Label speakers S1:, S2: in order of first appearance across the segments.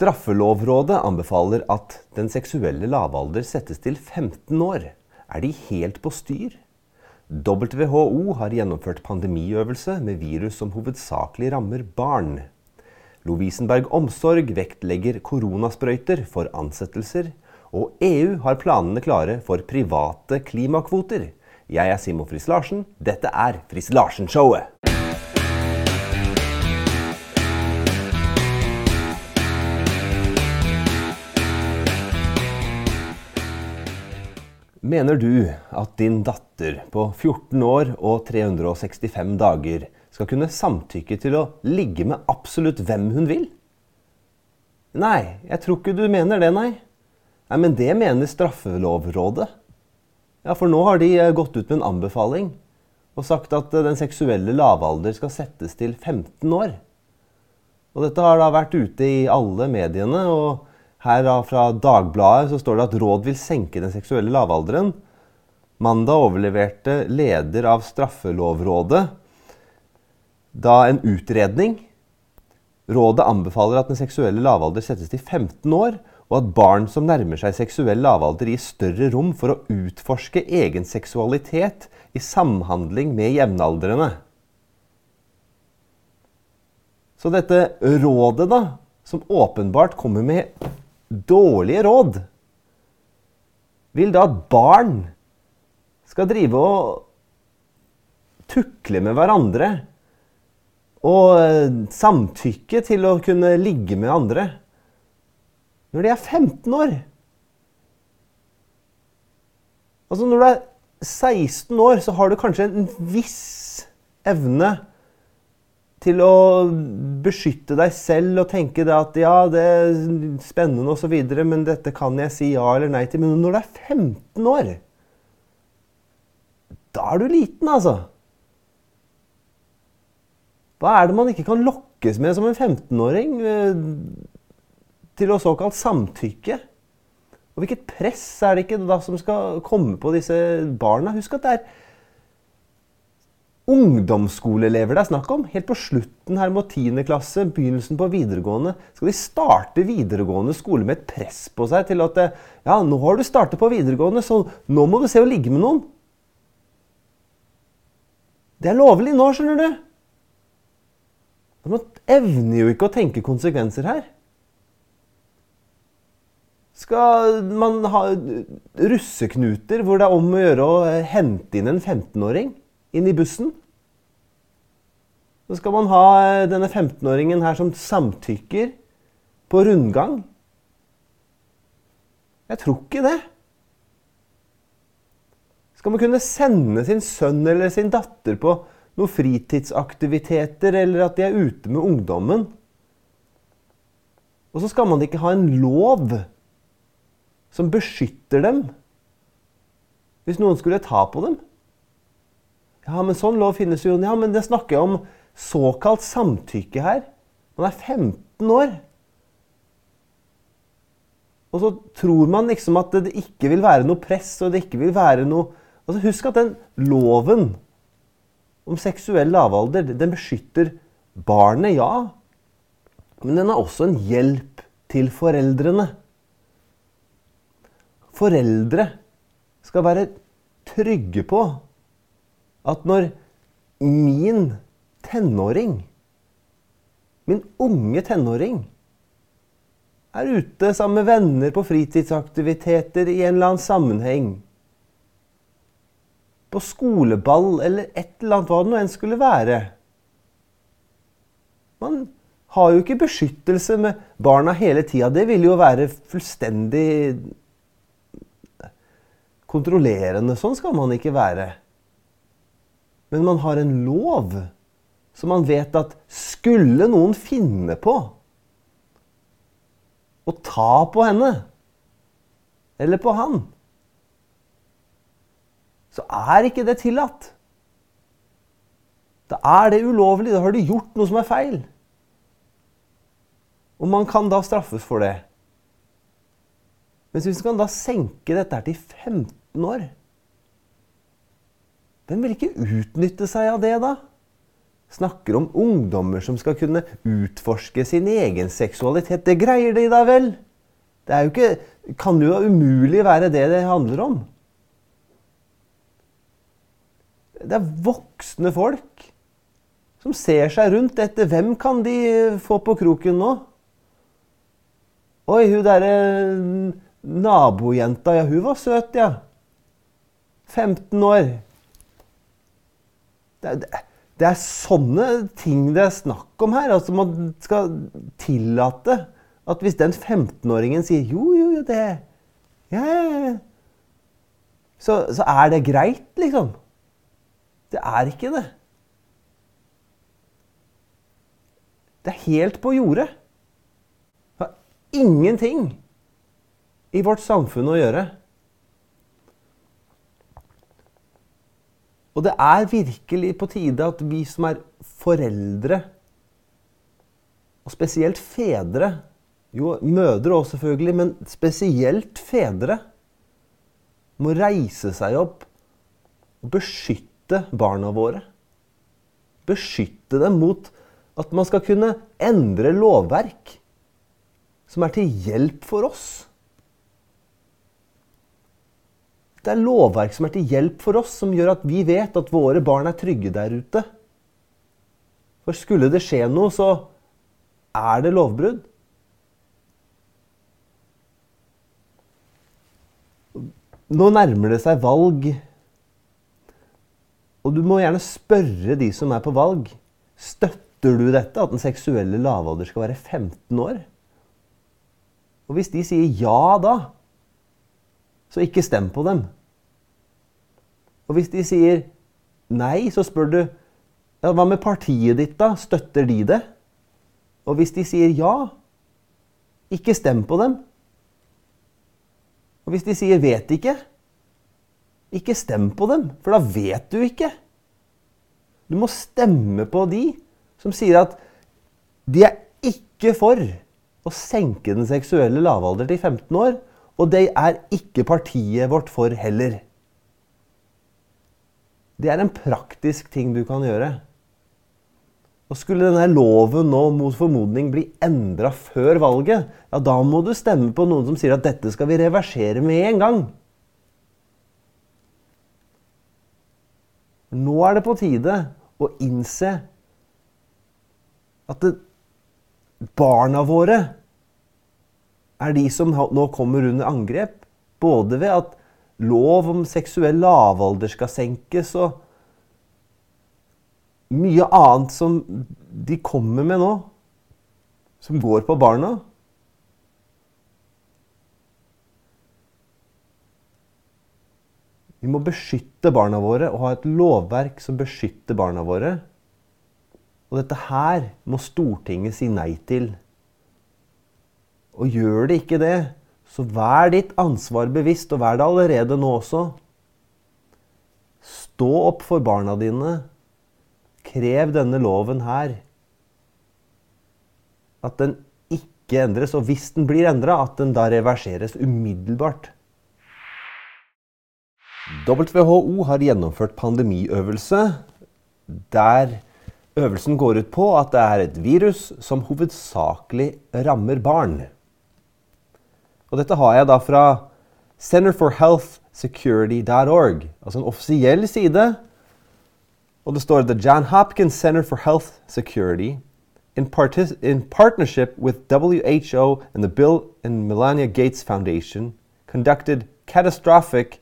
S1: Straffelovrådet anbefaler at den seksuelle lavalder settes til 15 år. Er de helt på styr? WHO har gjennomført pandemiøvelse med virus som hovedsakelig rammer barn. Lovisenberg Omsorg vektlegger koronasprøyter for ansettelser. Og EU har planene klare for private klimakvoter. Jeg er Simon Friis Larsen. Dette er Friis Larsen-showet. Mener du at din datter på 14 år og 365 dager skal kunne samtykke til å ligge med absolutt hvem hun vil? Nei, jeg tror ikke du mener det, nei. Nei, Men det mener Straffelovrådet. Ja, For nå har de eh, gått ut med en anbefaling og sagt at eh, den seksuelle lavalder skal settes til 15 år. Og dette har da vært ute i alle mediene. og her da, fra Dagbladet så står det at råd vil senke den seksuelle lavalderen. Mandag overleverte leder av Straffelovrådet da en utredning. Rådet anbefaler at den seksuelle lavalder settes til 15 år, og at barn som nærmer seg seksuell lavalder, gir større rom for å utforske egen seksualitet i samhandling med jevnaldrende. Så dette rådet, da, som åpenbart kommer med dårlige råd, vil da at barn skal drive og tukle med hverandre og eh, samtykke til å kunne ligge med andre når de er 15 år. Altså Når du er 16 år, så har du kanskje en viss evne til å beskytte deg selv og tenke at ja, det er spennende osv., men dette kan jeg si ja eller nei til. Men når du er 15 år, da er du liten, altså. Hva er det man ikke kan lokkes med som en 15-åring eh, til å såkalt samtykke? Og hvilket press er det ikke da som skal komme på disse barna? Husk at det er ungdomsskoleelever det er snakk om. Helt på slutten her mot 10. klasse, begynnelsen på videregående. Skal de starte videregående skole med et press på seg til at ja, nå har du startet på videregående, så nå må du se å ligge med noen. Det er lovlig nå, skjønner du. Man evner jo ikke å tenke konsekvenser her. Skal man ha russeknuter hvor det er om å gjøre å hente inn en 15-åring inn i bussen? Så skal man ha eh, denne 15-åringen her som samtykker på rundgang. Jeg tror ikke det. Skal man kunne sende sin sønn eller sin datter på noen fritidsaktiviteter, eller at de er ute med ungdommen? Og så skal man ikke ha en lov som beskytter dem hvis noen skulle ta på dem. Ja, men sånn lov finnes jo. Ja, men det snakker jeg om såkalt samtykke her. Man er 15 år. Og så tror man liksom at det ikke vil være noe press, og det ikke vil være noe Altså Husk at den loven om seksuell lavalder, den beskytter barnet, ja. Men den er også en hjelp til foreldrene. Foreldre skal være trygge på at når min tenåring, min unge tenåring, er ute sammen med venner på fritidsaktiviteter i en eller annen sammenheng, på skoleball eller et eller annet hva det nå enn skulle være Man har jo ikke beskyttelse med barna hele tida. Det vil jo være fullstendig kontrollerende. Sånn skal man ikke være. Men man har en lov så man vet at skulle noen finne på å ta på henne eller på han, så er ikke det tillatt. Da er det ulovlig. Da har du gjort noe som er feil. Og man kan da straffes for det. Men hvis man kan da senke dette her til 15 år Hvem vil ikke utnytte seg av det, da? Snakker om ungdommer som skal kunne utforske sin egen seksualitet. Det greier de da vel? Det er jo ikke, kan jo umulig være det det handler om. Det er voksne folk som ser seg rundt etter hvem kan de få på kroken nå. Oi, hun derre nabojenta, ja, hun var søt, ja. 15 år. Det, det, det, er sånne ting det er snakk om her. Altså Man skal tillate at hvis den 15-åringen sier jo, jo, jo, det ja, ja, så, så er det greit, liksom. Det er ikke det. Det er helt på jordet. Det har ingenting i vårt samfunn å gjøre. Og det er virkelig på tide at vi som er foreldre, og spesielt fedre Jo, mødre òg selvfølgelig, men spesielt fedre må reise seg opp og beskytte barna våre. Beskytte dem mot at man skal kunne endre lovverk som er til hjelp for oss. Det er lovverk som er til hjelp for oss, som gjør at vi vet at våre barn er trygge der ute. For skulle det skje noe, så er det lovbrudd. Nå nærmer det seg valg, og du må gjerne spørre de som er på valg. Støtter du dette, at den seksuelle lavalder skal være 15 år? Og hvis de sier ja da, så ikke stem på dem. Og hvis de sier nei, så spør du ja, hva med partiet ditt, da? Støtter de det? Og hvis de sier ja, ikke stem på dem. Og hvis de sier vet ikke, ikke stem på dem, for da vet du ikke. Du må stemme på de som sier at de er ikke for å senke den seksuelle lavalder til 15 år, og det er ikke partiet vårt for heller. Det er en praktisk ting du kan gjøre. Og Skulle denne loven nå mot formodning bli endra før valget, ja, da må du stemme på noen som sier at dette skal vi reversere med en gang. Nå er det på tide å innse at det, barna våre er de som nå kommer under angrep. Både ved at lov om seksuell lavalder skal senkes, og mye annet som de kommer med nå, som går på barna. Vi må beskytte barna våre og ha et lovverk som beskytter barna våre. Og dette her må Stortinget si nei til. Og gjør det ikke det, så vær ditt ansvar bevisst, og vær det allerede nå også. Stå opp for barna dine. Krev denne loven her. At den ikke endres, og hvis den blir endra, at den da reverseres umiddelbart. WHO har gjennomført pandemiøvelse der øvelsen går ut på at det er et virus som hovedsakelig rammer barn. Og dette har jeg da fra centerforhealthsecurity.org, altså en offisiell side. Og det står The John Hopkins Center for Health Security in, in partnership with WHO and the Bill and Melania Gates Foundation conducted catastrophic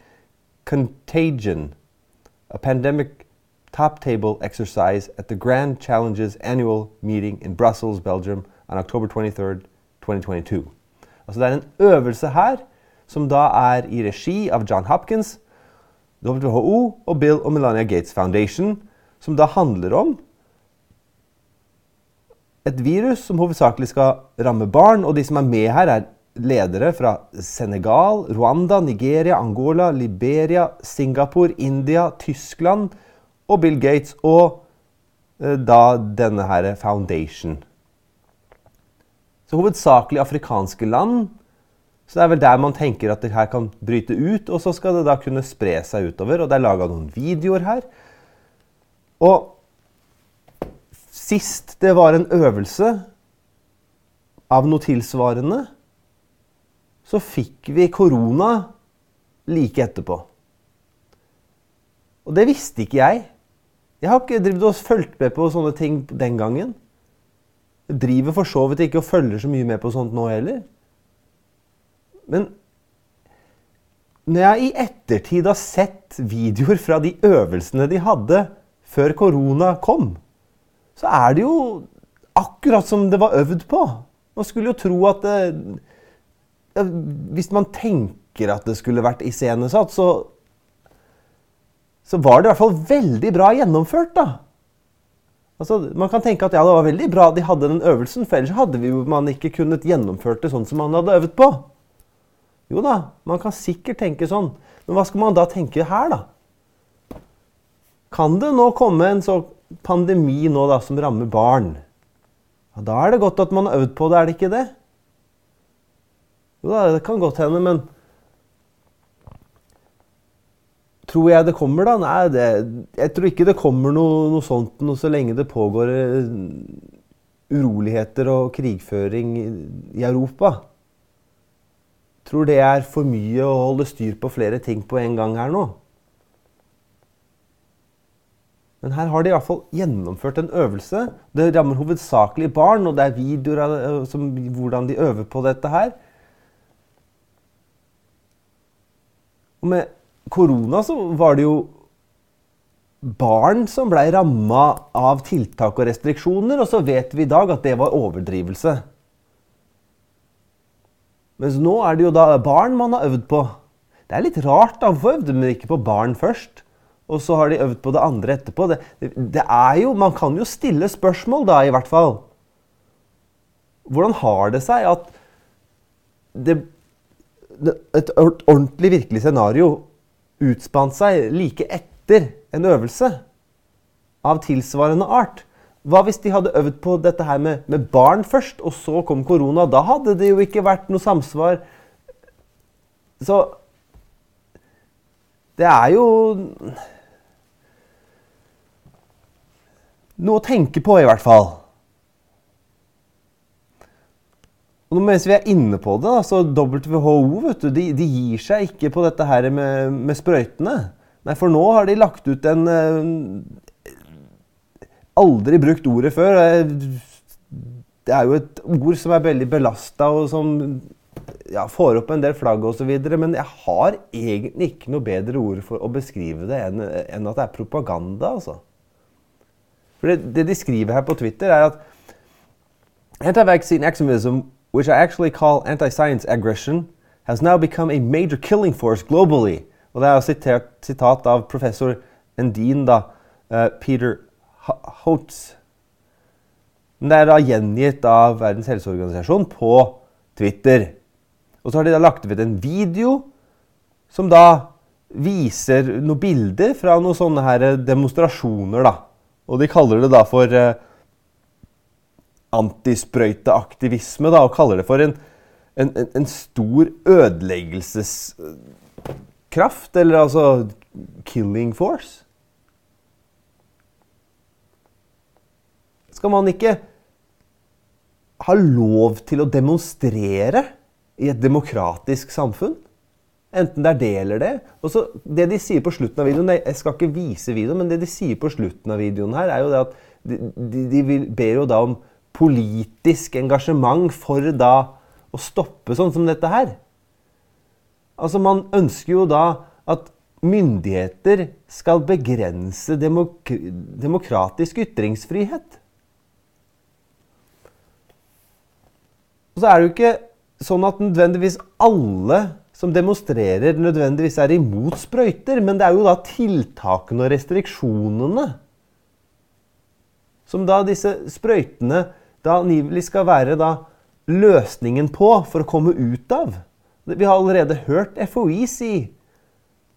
S1: contagion, a pandemic top table exercise at the Grand Challenges annual meeting in Brussels, Belgium on October 23, 2022. Altså Det er en øvelse her som da er i regi av John Hopkins, WHO og Bill og Melania Gates Foundation, som da handler om et virus som hovedsakelig skal ramme barn. Og de som er med her, er ledere fra Senegal, Rwanda, Nigeria, Angola, Liberia, Singapore, India, Tyskland og Bill Gates. Og eh, da denne her Foundation. Så hovedsakelig afrikanske land. Så det er vel der man tenker at det her kan bryte ut, og så skal det da kunne spre seg utover. Og det er laga noen videoer her. Og sist det var en øvelse av noe tilsvarende, så fikk vi korona like etterpå. Og det visste ikke jeg. Jeg har ikke fulgt med på sånne ting den gangen. Driver for så vidt ikke og følger så mye med på sånt nå heller. Men når jeg i ettertid har sett videoer fra de øvelsene de hadde før korona kom, så er det jo akkurat som det var øvd på. Man skulle jo tro at det, Hvis man tenker at det skulle vært iscenesatt, så så var det i hvert fall veldig bra gjennomført, da. Altså, man kan tenke at ja, det var veldig bra de hadde den øvelsen, for ellers hadde vi jo man ikke kunnet gjennomført det sånn som man hadde øvet på. Jo da, man kan sikkert tenke sånn. Men hva skal man da tenke her, da? Kan det nå komme en sånn pandemi nå da, som rammer barn? Ja, da er det godt at man har øvd på det, er det ikke det? Jo da, det kan godt hende, men Tror jeg det kommer, da? Nei, det, jeg tror ikke det kommer noe, noe sånt noe så lenge det pågår eh, uroligheter og krigføring i Europa. Tror det er for mye å holde styr på flere ting på en gang her nå. Men her har de iallfall gjennomført en øvelse. Det rammer hovedsakelig barn, og det er videoer av som, hvordan de øver på dette her. Og med korona så var det jo barn som blei ramma av tiltak og restriksjoner, og så vet vi i dag at det var overdrivelse. Mens nå er det jo da barn man har øvd på. Det er litt rart, da. Hvorfor øvde man ikke på barn først? Og så har de øvd på det andre etterpå. Det, det, er jo, Man kan jo stille spørsmål da, i hvert fall. Hvordan har det seg at det, et ordentlig virkelig scenario utspant seg like etter en øvelse av tilsvarende art. Hva hvis de hadde øvd på dette her med, med, barn først, og så kom korona? Da hadde det jo ikke vært noe samsvar. Så Det er jo Noe å tenke på, i hvert fall. Og mens vi er inne på det, så WHO vet du, de, de gir seg ikke på dette her med, med, sprøytene. Nei, For nå har de lagt ut en uh, Aldri brukt ordet før. Det er jo et ord som er veldig belasta, og som ja, får opp en del flagg osv. Men jeg har egentlig ikke noe bedre ord for å beskrive det enn, enn at det er propaganda. altså. For det, det, de skriver her på Twitter, er at Anti-vaccine activism which I actually call anti-science aggression, has now become a major killing force globally. Og det er sitert, sitat av professor Endin, da, uh, Peter Holtz. Men det er da gjengitt av Verdens helseorganisasjon på Twitter. Og så har de da lagt ut en video som da viser noen bilder fra noen sånne her demonstrasjoner. da. Og de kaller det da for uh, antisprøyteaktivisme da, og kaller det for en, en, en stor ødeleggelseskraft, eller altså killing force. Skal man ikke ha lov til å demonstrere i et demokratisk samfunn? Enten det er det eller det. Og så Det de sier på slutten av videoen Jeg skal ikke vise videoen, men det de sier på slutten av videoen her, er jo det at de, de, de ber jo da om politisk engasjement for da å stoppe sånn som dette her. Altså, man ønsker jo da at myndigheter skal begrense demok demokratisk ytringsfrihet. Og så er det jo ikke sånn at nødvendigvis alle som demonstrerer, nødvendigvis er imot sprøyter, men det er jo da tiltakene og restriksjonene som da disse sprøytene da angivelig skal være da løsningen på for å komme ut av. Vi har allerede hørt FHI si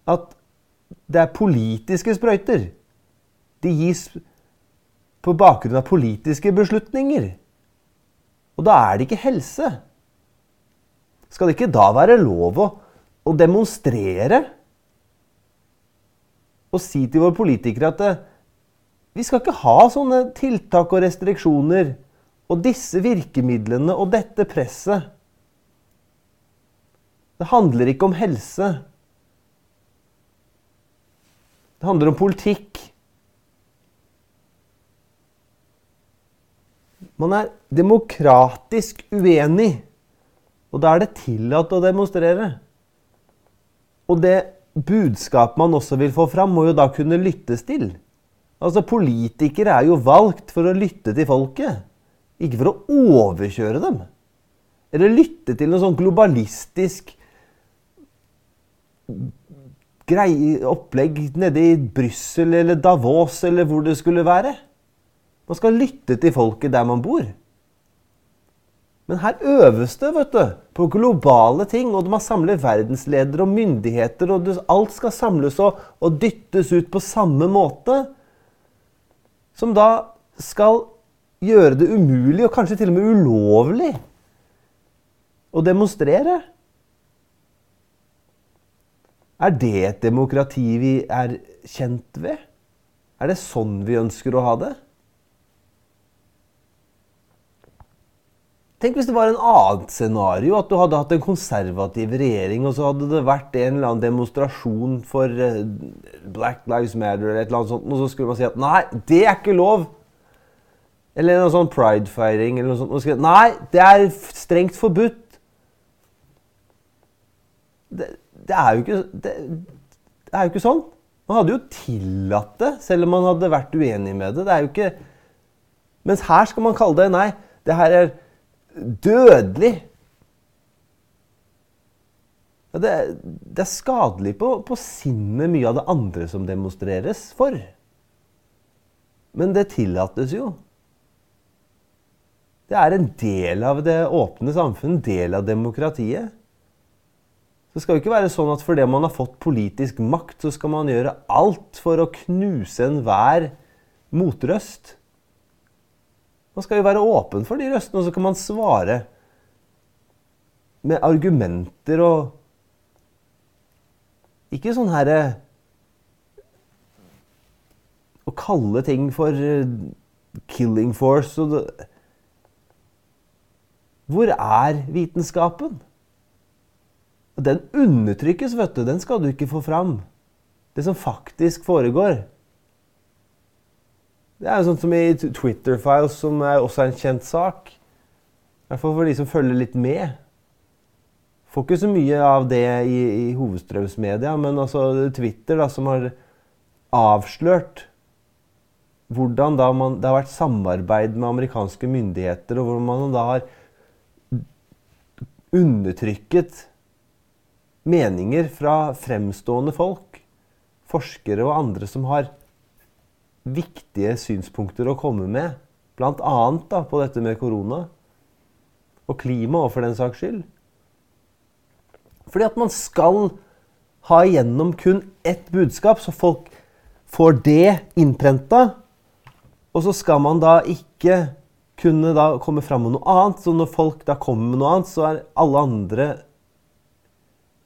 S1: at det er politiske sprøyter. De gis på bakgrunn av politiske beslutninger. Og da er det ikke helse. Skal det ikke da være lov å, å demonstrere og si til våre politikere at det, Vi skal ikke ha sånne tiltak og restriksjoner og disse virkemidlene og dette presset. Det handler ikke om helse. Det handler om politikk. Man er demokratisk uenig, og da er det tillatt å demonstrere. Og det budskapet man også vil få fram, må jo da kunne lyttes til. Altså, Politikere er jo valgt for å lytte til folket, ikke for å overkjøre dem. Eller lytte til noe sånn globalistisk grei, opplegg nede i Brussel eller Davos eller hvor det skulle være. Man skal lytte til folket der man bor. Men her øves det vet du, på globale ting, og man samler verdensledere og myndigheter, og alt skal samles og, og dyttes ut på samme måte. Som da skal gjøre det umulig, og kanskje til og med ulovlig, å demonstrere. Er det et demokrati vi er kjent ved? Er det sånn vi ønsker å ha det? Tenk hvis det var en annet scenario, at du hadde hatt en konservativ regjering, og så hadde det vært en eller annen demonstrasjon for eh, Black Lives Matter, eller et eller annet sånt, og så skulle man si at nei, det er ikke lov. Eller en sånn pride-feiring eller noe sånt. Nei, det er strengt forbudt. Det, det er jo ikke det, det, er jo ikke sånn. Man hadde jo tillatt det, selv om man hadde vært uenig med det. Det er jo ikke Mens her skal man kalle det Nei, det her er dødelig. Ja, det, det, er skadelig på, på sinnet, mye av det andre som demonstreres for. Men det tillates jo. Det er en del av det åpne samfunn, en del av demokratiet. Det skal jo ikke være sånn at fordi man har fått politisk makt, så skal man gjøre alt for å knuse enhver motrøst. Man skal jo være åpen for de røstene, og så kan man svare med argumenter og Ikke sånn herre Å kalle ting for eh, killing force og det, Hvor er vitenskapen? Den undertrykkes, vet du. Den skal du ikke få fram. Det som faktisk foregår. Det er jo sånn som i Twitter-files, som er også en kjent sak. I hvert fall for de som følger litt med. Får ikke så mye av det i, i hovedstrømsmedia, men altså Twitter, da, som har avslørt hvordan da man, det har vært samarbeid med amerikanske myndigheter, og hvordan man da har undertrykket meninger fra fremstående folk, forskere og andre som har viktige synspunkter å komme med, bl.a. på dette med korona og klima, og for den saks skyld. Fordi at man skal ha igjennom kun ett budskap, så folk får det innprenta. Og så skal man da ikke kunne da komme fram med noe annet. Så når folk da kommer med noe annet, så er alle andre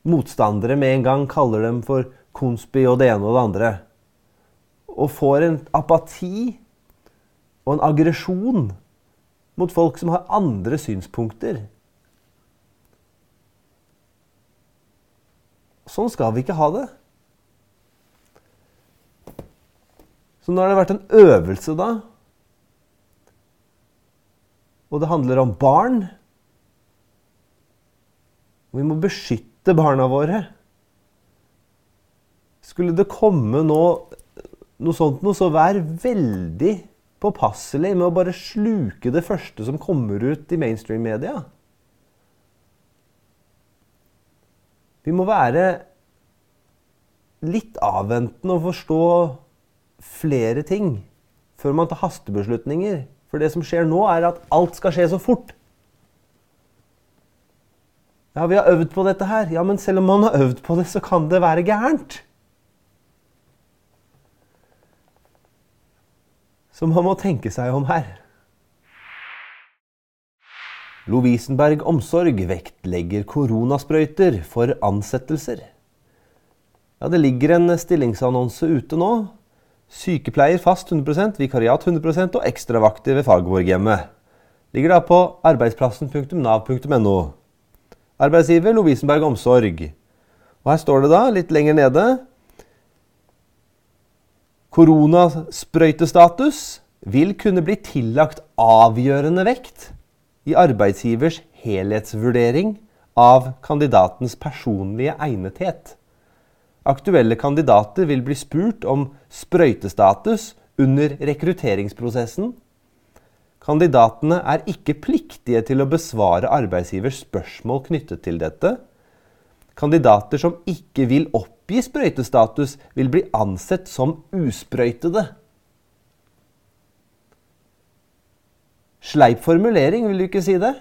S1: motstandere med en gang kaller dem for konspi og det ene og det andre. Og får en apati og en aggresjon mot folk som har andre synspunkter. Sånn skal vi ikke ha det. Så nå har det vært en øvelse, da. Og det handler om barn. Vi må beskytte barna våre. Skulle det komme noe, noe sånt noe, så vær veldig påpasselig med å bare sluke det første som kommer ut i mainstream-media. Vi må være litt avventende og forstå flere ting før man tar hastebeslutninger. For det som skjer nå, er at alt skal skje så fort. Ja, vi har øvd på dette her. Ja, men selv om man har øvd på det, så kan det være gærent. Så man må tenke seg om her. Lovisenberg Omsorg vektlegger koronasprøyter for ansettelser. Ja, Det ligger en stillingsannonse ute nå Sykepleier fast 100% vikariat 100 og ekstravakter ved Fagerborg-hjemmet. Ligger da på arbeidsplassen.nav.no. Arbeidsgiver Lovisenberg Omsorg. Og her står det da, litt lenger nede Koronasprøytestatus vil kunne bli tillagt avgjørende vekt i arbeidsgivers helhetsvurdering av kandidatens personlige egnethet. Aktuelle kandidater vil bli spurt om sprøytestatus under rekrutteringsprosessen. Kandidatene er ikke pliktige til å besvare arbeidsgivers spørsmål knyttet til dette. Kandidater som ikke vil oppgi sprøytestatus, vil bli ansett som usprøytede. Sleip formulering, vil du ikke si det?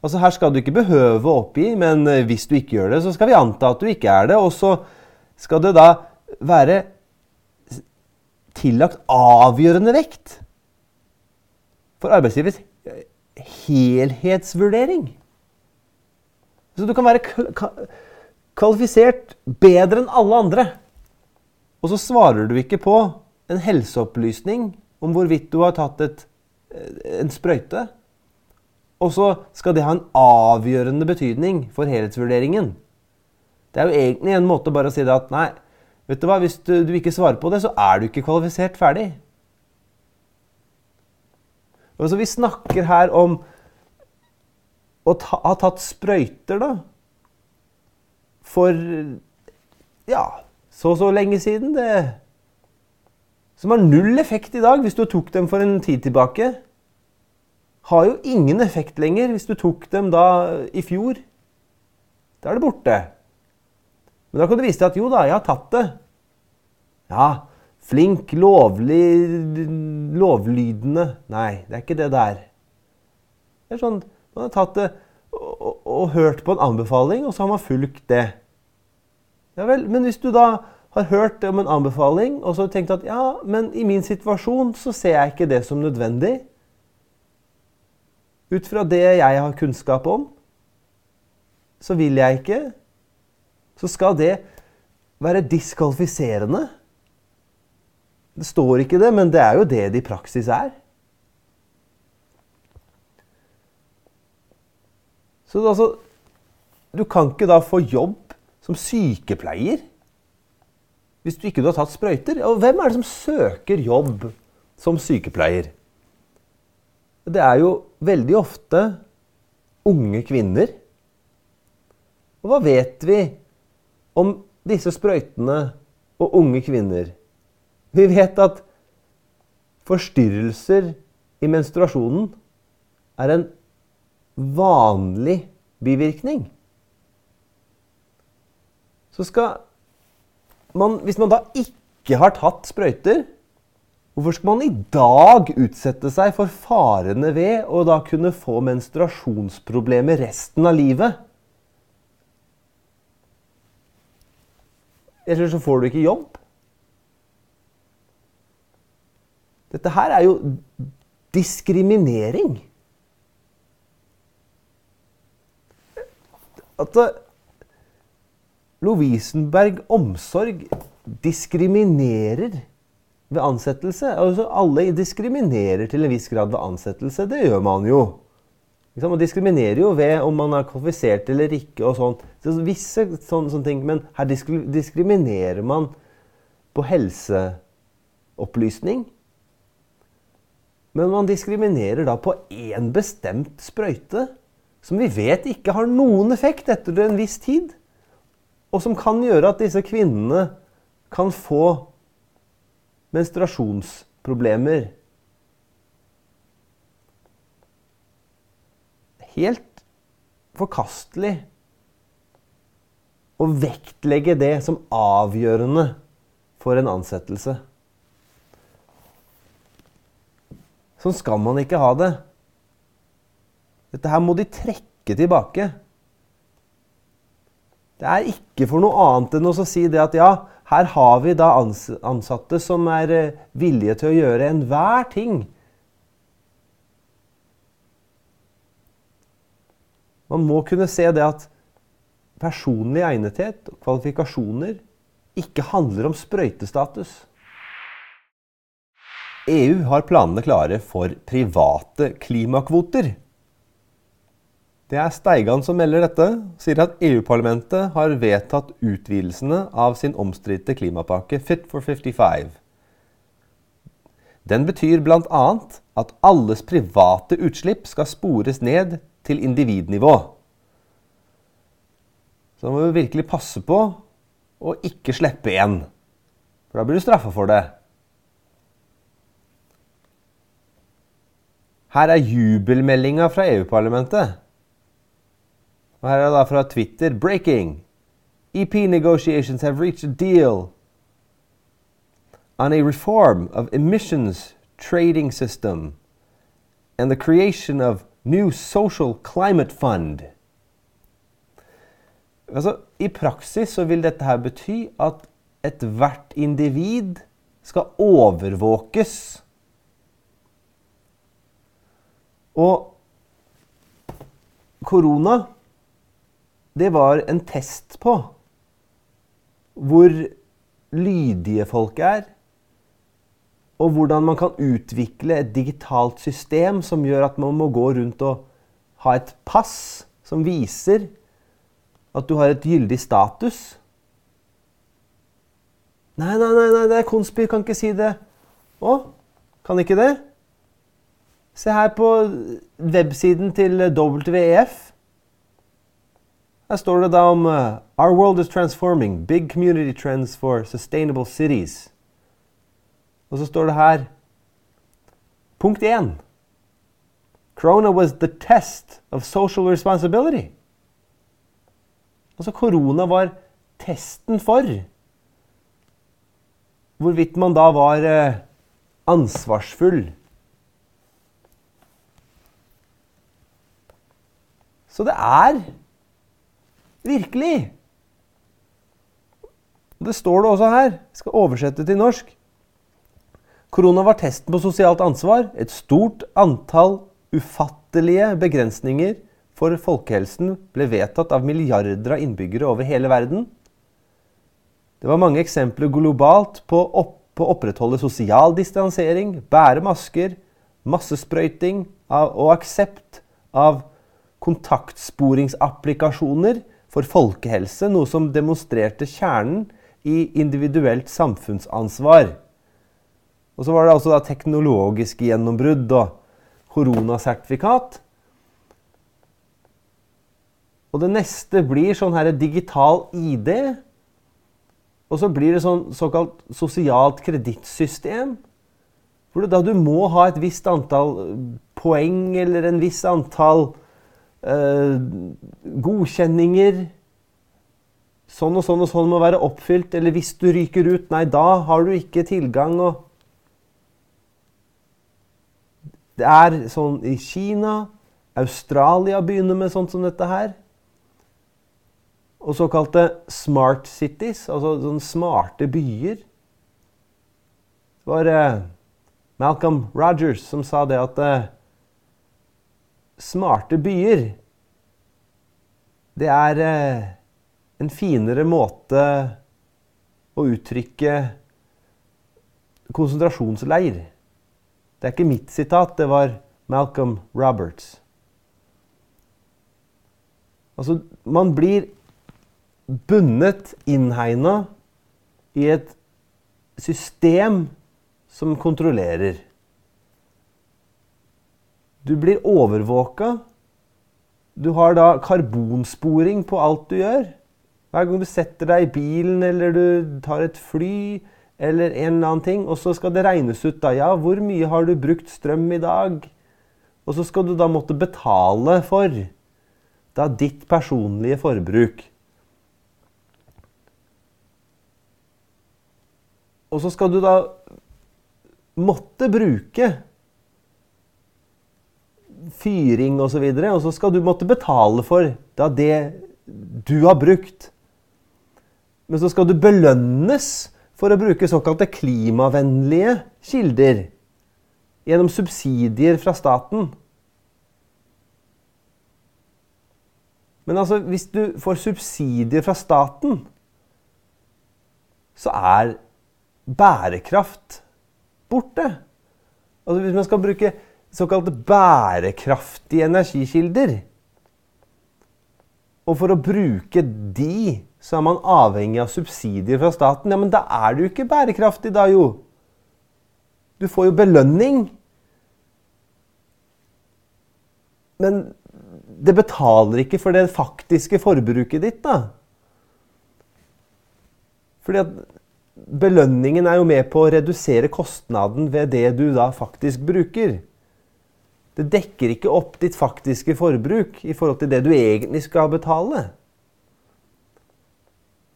S1: Altså Her skal du ikke behøve å oppgi, men eh, hvis du ikke gjør det, så skal vi anta at du ikke er det. Og så skal det da være tillagt avgjørende vekt for arbeidsgivers helhetsvurdering. Så du kan være kvalifisert bedre enn alle andre. Og så svarer du ikke på en helseopplysning om hvorvidt du har tatt et, en sprøyte. Og så skal det ha en avgjørende betydning for helhetsvurderingen. Det er jo egentlig en måte bare å si det at nei, vet du hva, hvis du, du ikke svarer på det, så er du ikke kvalifisert ferdig. Altså, vi snakker her om å ta, ha tatt sprøyter, da. For ja, så så lenge siden. Det Som har null effekt i dag hvis du tok dem for en tid tilbake. Har jo ingen effekt lenger hvis du tok dem da i fjor. Da er det borte. Men da kan du vise deg at jo da, jeg har tatt det. Ja, flink, lovlig, lovlydende Nei, det er ikke det der. Det er sånn man har tatt det og, og, og, hørt på en anbefaling, og så har man fulgt det. Ja vel, Men hvis du da har hørt om en anbefaling, og så har tenkt at ja, men i min situasjon så ser jeg ikke det som nødvendig. Ut fra det jeg har kunnskap om, så vil jeg ikke. Så skal det være diskvalifiserende. Det står ikke det, men det er jo det det i praksis er. Så altså, du kan ikke da få jobb som sykepleier hvis du ikke har tatt sprøyter. Og hvem er det som søker jobb som sykepleier? Det er jo veldig ofte unge kvinner. Og hva vet vi om disse sprøytene og unge kvinner? Vi vet at forstyrrelser i menstruasjonen er en vanlig bivirkning, så skal man Hvis man da ikke har tatt sprøyter, hvorfor skal man i dag utsette seg for farene ved å da kunne få menstruasjonsproblemer resten av livet? Eller så får du ikke jobb. Dette her er jo diskriminering. at Lovisenberg omsorg diskriminerer ved ansettelse. Altså, alle diskriminerer til en viss grad ved ansettelse. Det gjør man jo. Man diskriminerer jo ved om man er kvalifisert eller ikke. og sånn. Så visse sånne, sånne, ting, Men her diskriminerer man på helseopplysning. Men man diskriminerer da på én bestemt sprøyte som vi vet ikke har noen effekt etter en viss tid, og som kan gjøre at disse kvinnene kan få menstruasjonsproblemer. Helt forkastelig å vektlegge det som avgjørende for en ansettelse. Sånn skal man ikke ha det. Dette her må de trekke tilbake. Det er ikke for noe annet enn å si det at ja, her har vi da ansatte som er eh, villige til å gjøre enhver ting. Man må kunne se det at personlig egnethet og kvalifikasjoner ikke handler om sprøytestatus. EU har planene klare for private klimakvoter. Det er Steigan som melder dette, sier at EU-parlamentet har vedtatt utvidelsene av sin omstridte klimapakke Fit for 55. Den betyr bl.a. at alles private utslipp skal spores ned til individnivå. Så da må vi virkelig passe på å ikke slippe igjen. For da blir du straffa for det. Her er jubelmeldinga fra EU-parlamentet. Og her er det da fra Twitter breaking. EP negotiations have reached a deal on a reform of emissions trading system and the creation of new social climate fund. Altså, I praksis så vil dette her bety at ethvert individ skal overvåkes. Og korona det var en test på hvor lydige folk er, og hvordan man kan utvikle et digitalt system som gjør at man må gå rundt og ha et pass som viser at du har et gyldig status. Nei, nei, nei, nei det er konspir, kan ikke si det. Å, kan ikke det? Se her på websiden til WEF. Her står det da om uh, Our world is transforming. Big community trends for sustainable cities. Og så står det her Punkt 1. Corona was the test of social responsibility. Altså korona var testen for hvorvidt man da var uh, ansvarsfull. Så det er Virkelig! Det står det også her. Jeg skal oversette til norsk. Korona var testen på sosialt ansvar. Et stort antall ufattelige begrensninger for folkehelsen ble vedtatt av milliarder av innbyggere over hele verden. Det var mange eksempler globalt på, opp, å opprettholde sosial distansering, bære masker, massesprøyting og aksept av kontaktsporingsapplikasjoner for folkehelse, noe som demonstrerte kjernen i individuelt samfunnsansvar. Og så var det altså da teknologiske gjennombrudd og koronasertifikat. Og det neste blir sånn her digital ID. Og så blir det sånn såkalt sosialt kredittsystem. Hvor du, da du må ha et visst antall poeng eller en viss antall godkjenninger Sånn og sånn og sånn må være oppfylt. Eller hvis du ryker ut, nei, da har du ikke tilgang. og Det er sånn i Kina. Australia begynner med sånt som dette her. Og såkalte smart cities, altså sånne smarte byer. Det var eh, Malcolm Rogers som sa det at eh, smarte byer, det er eh, en finere måte å uttrykke konsentrasjonsleir. Det er ikke mitt sitat, det var Malcolm Roberts. Altså, man blir bundet, innhegna, i et system som kontrollerer. Du blir overvåka. Du har da karbonsporing på alt du gjør. Hver gang du setter deg i bilen eller du tar et fly eller en eller annen ting, og så skal det regnes ut da, ja, hvor mye har du brukt strøm i dag? Og så skal du da måtte betale for da ditt personlige forbruk. Og så skal du da måtte bruke fyring osv. Og, så videre, og så skal du måtte betale for da det du har brukt. Men så skal du belønnes for å bruke såkalte klimavennlige kilder gjennom subsidier fra staten. Men altså, hvis du får subsidier fra staten, så er bærekraft borte. Altså Hvis man skal bruke såkalte bærekraftige energikilder Og for å bruke de, så er man avhengig av subsidier fra staten. Ja, Men da er du ikke bærekraftig, da jo. Du får jo belønning. Men det betaler ikke for det faktiske forbruket ditt, da. Fordi at belønningen er jo med på å redusere kostnaden ved det du da faktisk bruker. Det dekker ikke opp ditt faktiske forbruk i forhold til det du egentlig skal betale.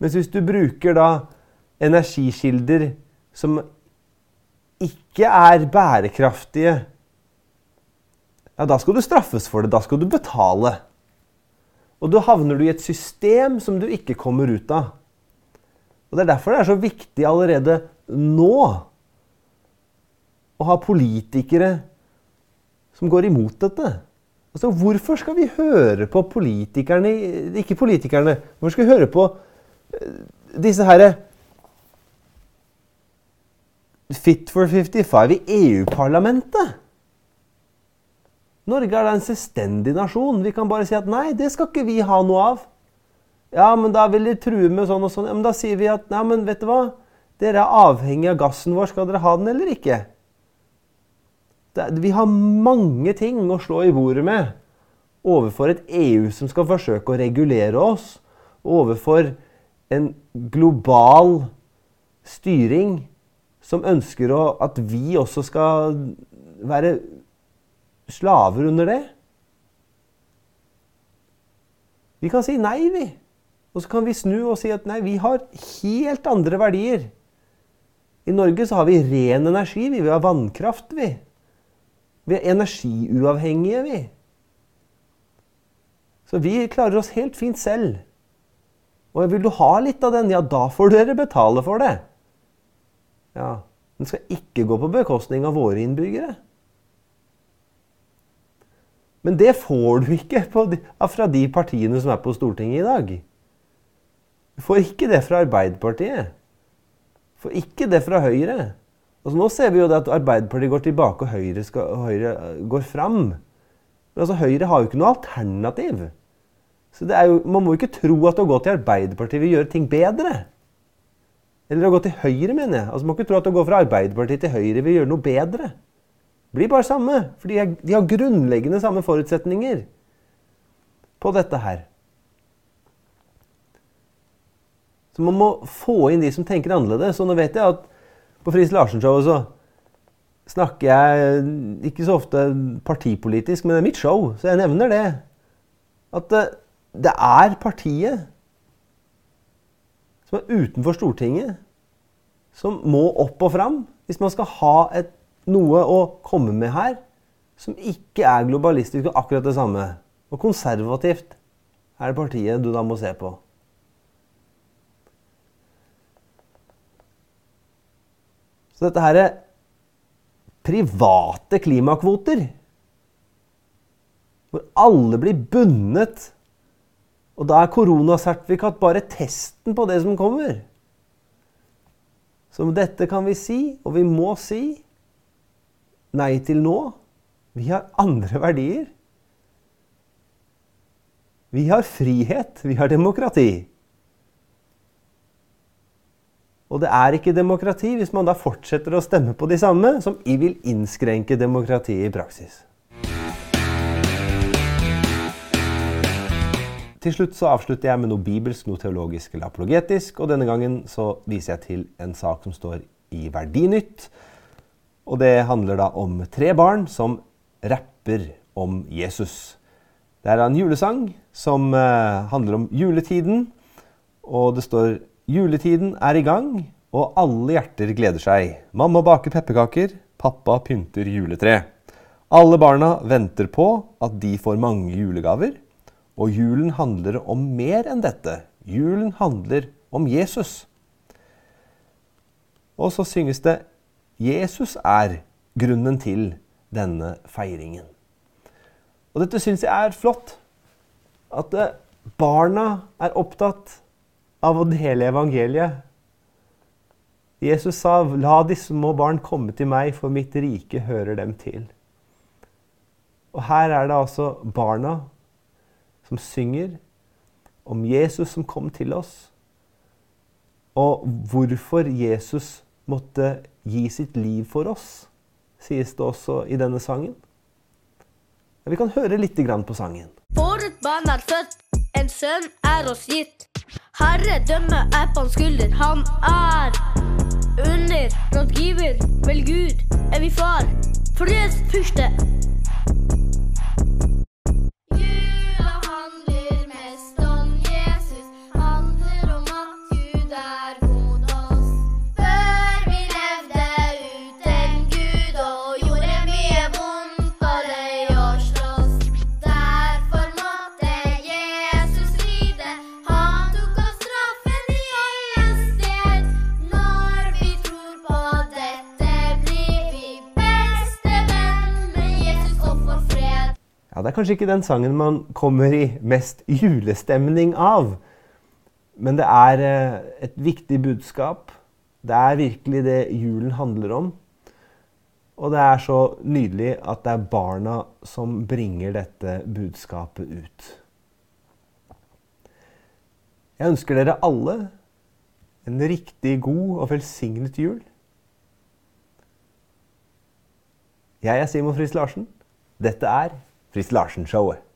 S1: Mens hvis du bruker da energikilder som ikke er bærekraftige, ja, da skal du straffes for det. Da skal du betale. Og da havner du i et system som du ikke kommer ut av. Og Det er derfor det er så viktig allerede nå å ha politikere som går imot dette. Altså, Hvorfor skal vi høre på politikerne Ikke politikerne. Hvorfor skal vi høre på eh, disse herre Fit for 55 i EU-parlamentet? Norge er da en selvstendig nasjon. Vi kan bare si at nei, det skal ikke vi ha noe av. Ja, men da vil de true med sånn og sånn. Ja, men da sier vi at nei, men vet du hva? Dere er avhengig av gassen vår. Skal dere ha den eller ikke? Vi har mange ting å slå i bordet med overfor et EU som skal forsøke å regulere oss. Overfor en global styring som ønsker å, at vi også skal være slaver under det. Vi kan si nei, vi. Og så kan vi snu og si at nei, vi har helt andre verdier. I Norge så har vi ren energi. Vi, vi har vannkraft, vi. Vi er energiuavhengige, vi. Så vi klarer oss helt fint selv. Og vil du ha litt av den, ja, da får dere betale for det. Ja, Den skal ikke gå på bekostning av våre innbyggere. Men det får du ikke de, fra de partiene som er på Stortinget i dag. Du får ikke det fra Arbeiderpartiet. Du får ikke det fra Høyre. Altså, nå ser vi jo at Arbeiderpartiet går tilbake, og Høyre, skal, Høyre øh, går fram. Men altså, Høyre har jo ikke noe alternativ. Så jo, Man må jo ikke tro at å gå til Arbeiderpartiet vil gjøre ting bedre. Eller å gå til Høyre, mener jeg. Altså, Man må ikke tro at å gå fra Arbeiderpartiet til Høyre vil gjøre noe bedre blir bare samme. For de, de har grunnleggende samme forutsetninger på dette her. Så man må få inn de som tenker annerledes. Og nå vet jeg at på Friis Larsen-showet så snakker jeg ikke så ofte partipolitisk, men det er mitt show, så jeg nevner det. At det, det er partiet som er utenfor Stortinget, som må opp og fram hvis man skal ha et noe å komme med her som ikke er globalistisk og akkurat det samme. Og konservativt er det partiet du da må se på. Så dette her er private klimakvoter, hvor alle blir bundet, og da er koronasertifikat bare testen på det som kommer. Så dette kan vi si, og vi må si, nei til nå. Vi har andre verdier. Vi har frihet. Vi har demokrati. Og det er ikke demokrati hvis man da fortsetter å stemme på de samme som vil innskrenke demokratiet i praksis. Til slutt så avslutter jeg med noe bibelsk, noe teologisk eller apologetisk. Og denne gangen så viser jeg til en sak som står i Verdinytt. Og det handler da om tre barn som rapper om Jesus. Det er en julesang som eh, handler om juletiden. Og det står 'Juletiden er i gang, og alle hjerter gleder seg'. Mamma baker pepperkaker, pappa pynter juletre. Alle barna venter på at de får mange julegaver. Og julen handler om mer enn dette. Julen handler om Jesus. Og så synges det Jesus er grunnen til denne feiringen. Og dette syns jeg er flott. At eh, barna er opptatt av å dele evangeliet. Jesus sa, 'La de små barn komme til meg, for mitt rike hører dem til'. Og her er det altså barna som synger om Jesus som kom til oss, og hvorfor Jesus måtte gi sitt liv for oss, sies det også i denne sangen. Vi kan høre litt på sangen.
S2: For et barn er født, en sønn er oss gitt. Herredømme er på hans skulder, han er under rådgiver. Vel Gud er vi far, freds fyrste.
S1: Er kanskje ikke den sangen man kommer i mest julestemning av. Men det er eh, et viktig budskap. Det er virkelig det julen handler om. Og det er så nydelig at det er barna som bringer dette budskapet ut. Jeg ønsker dere alle en riktig god og velsignet jul. Jeg er Simon Friis Larsen. Dette er Friis Larsen-showet.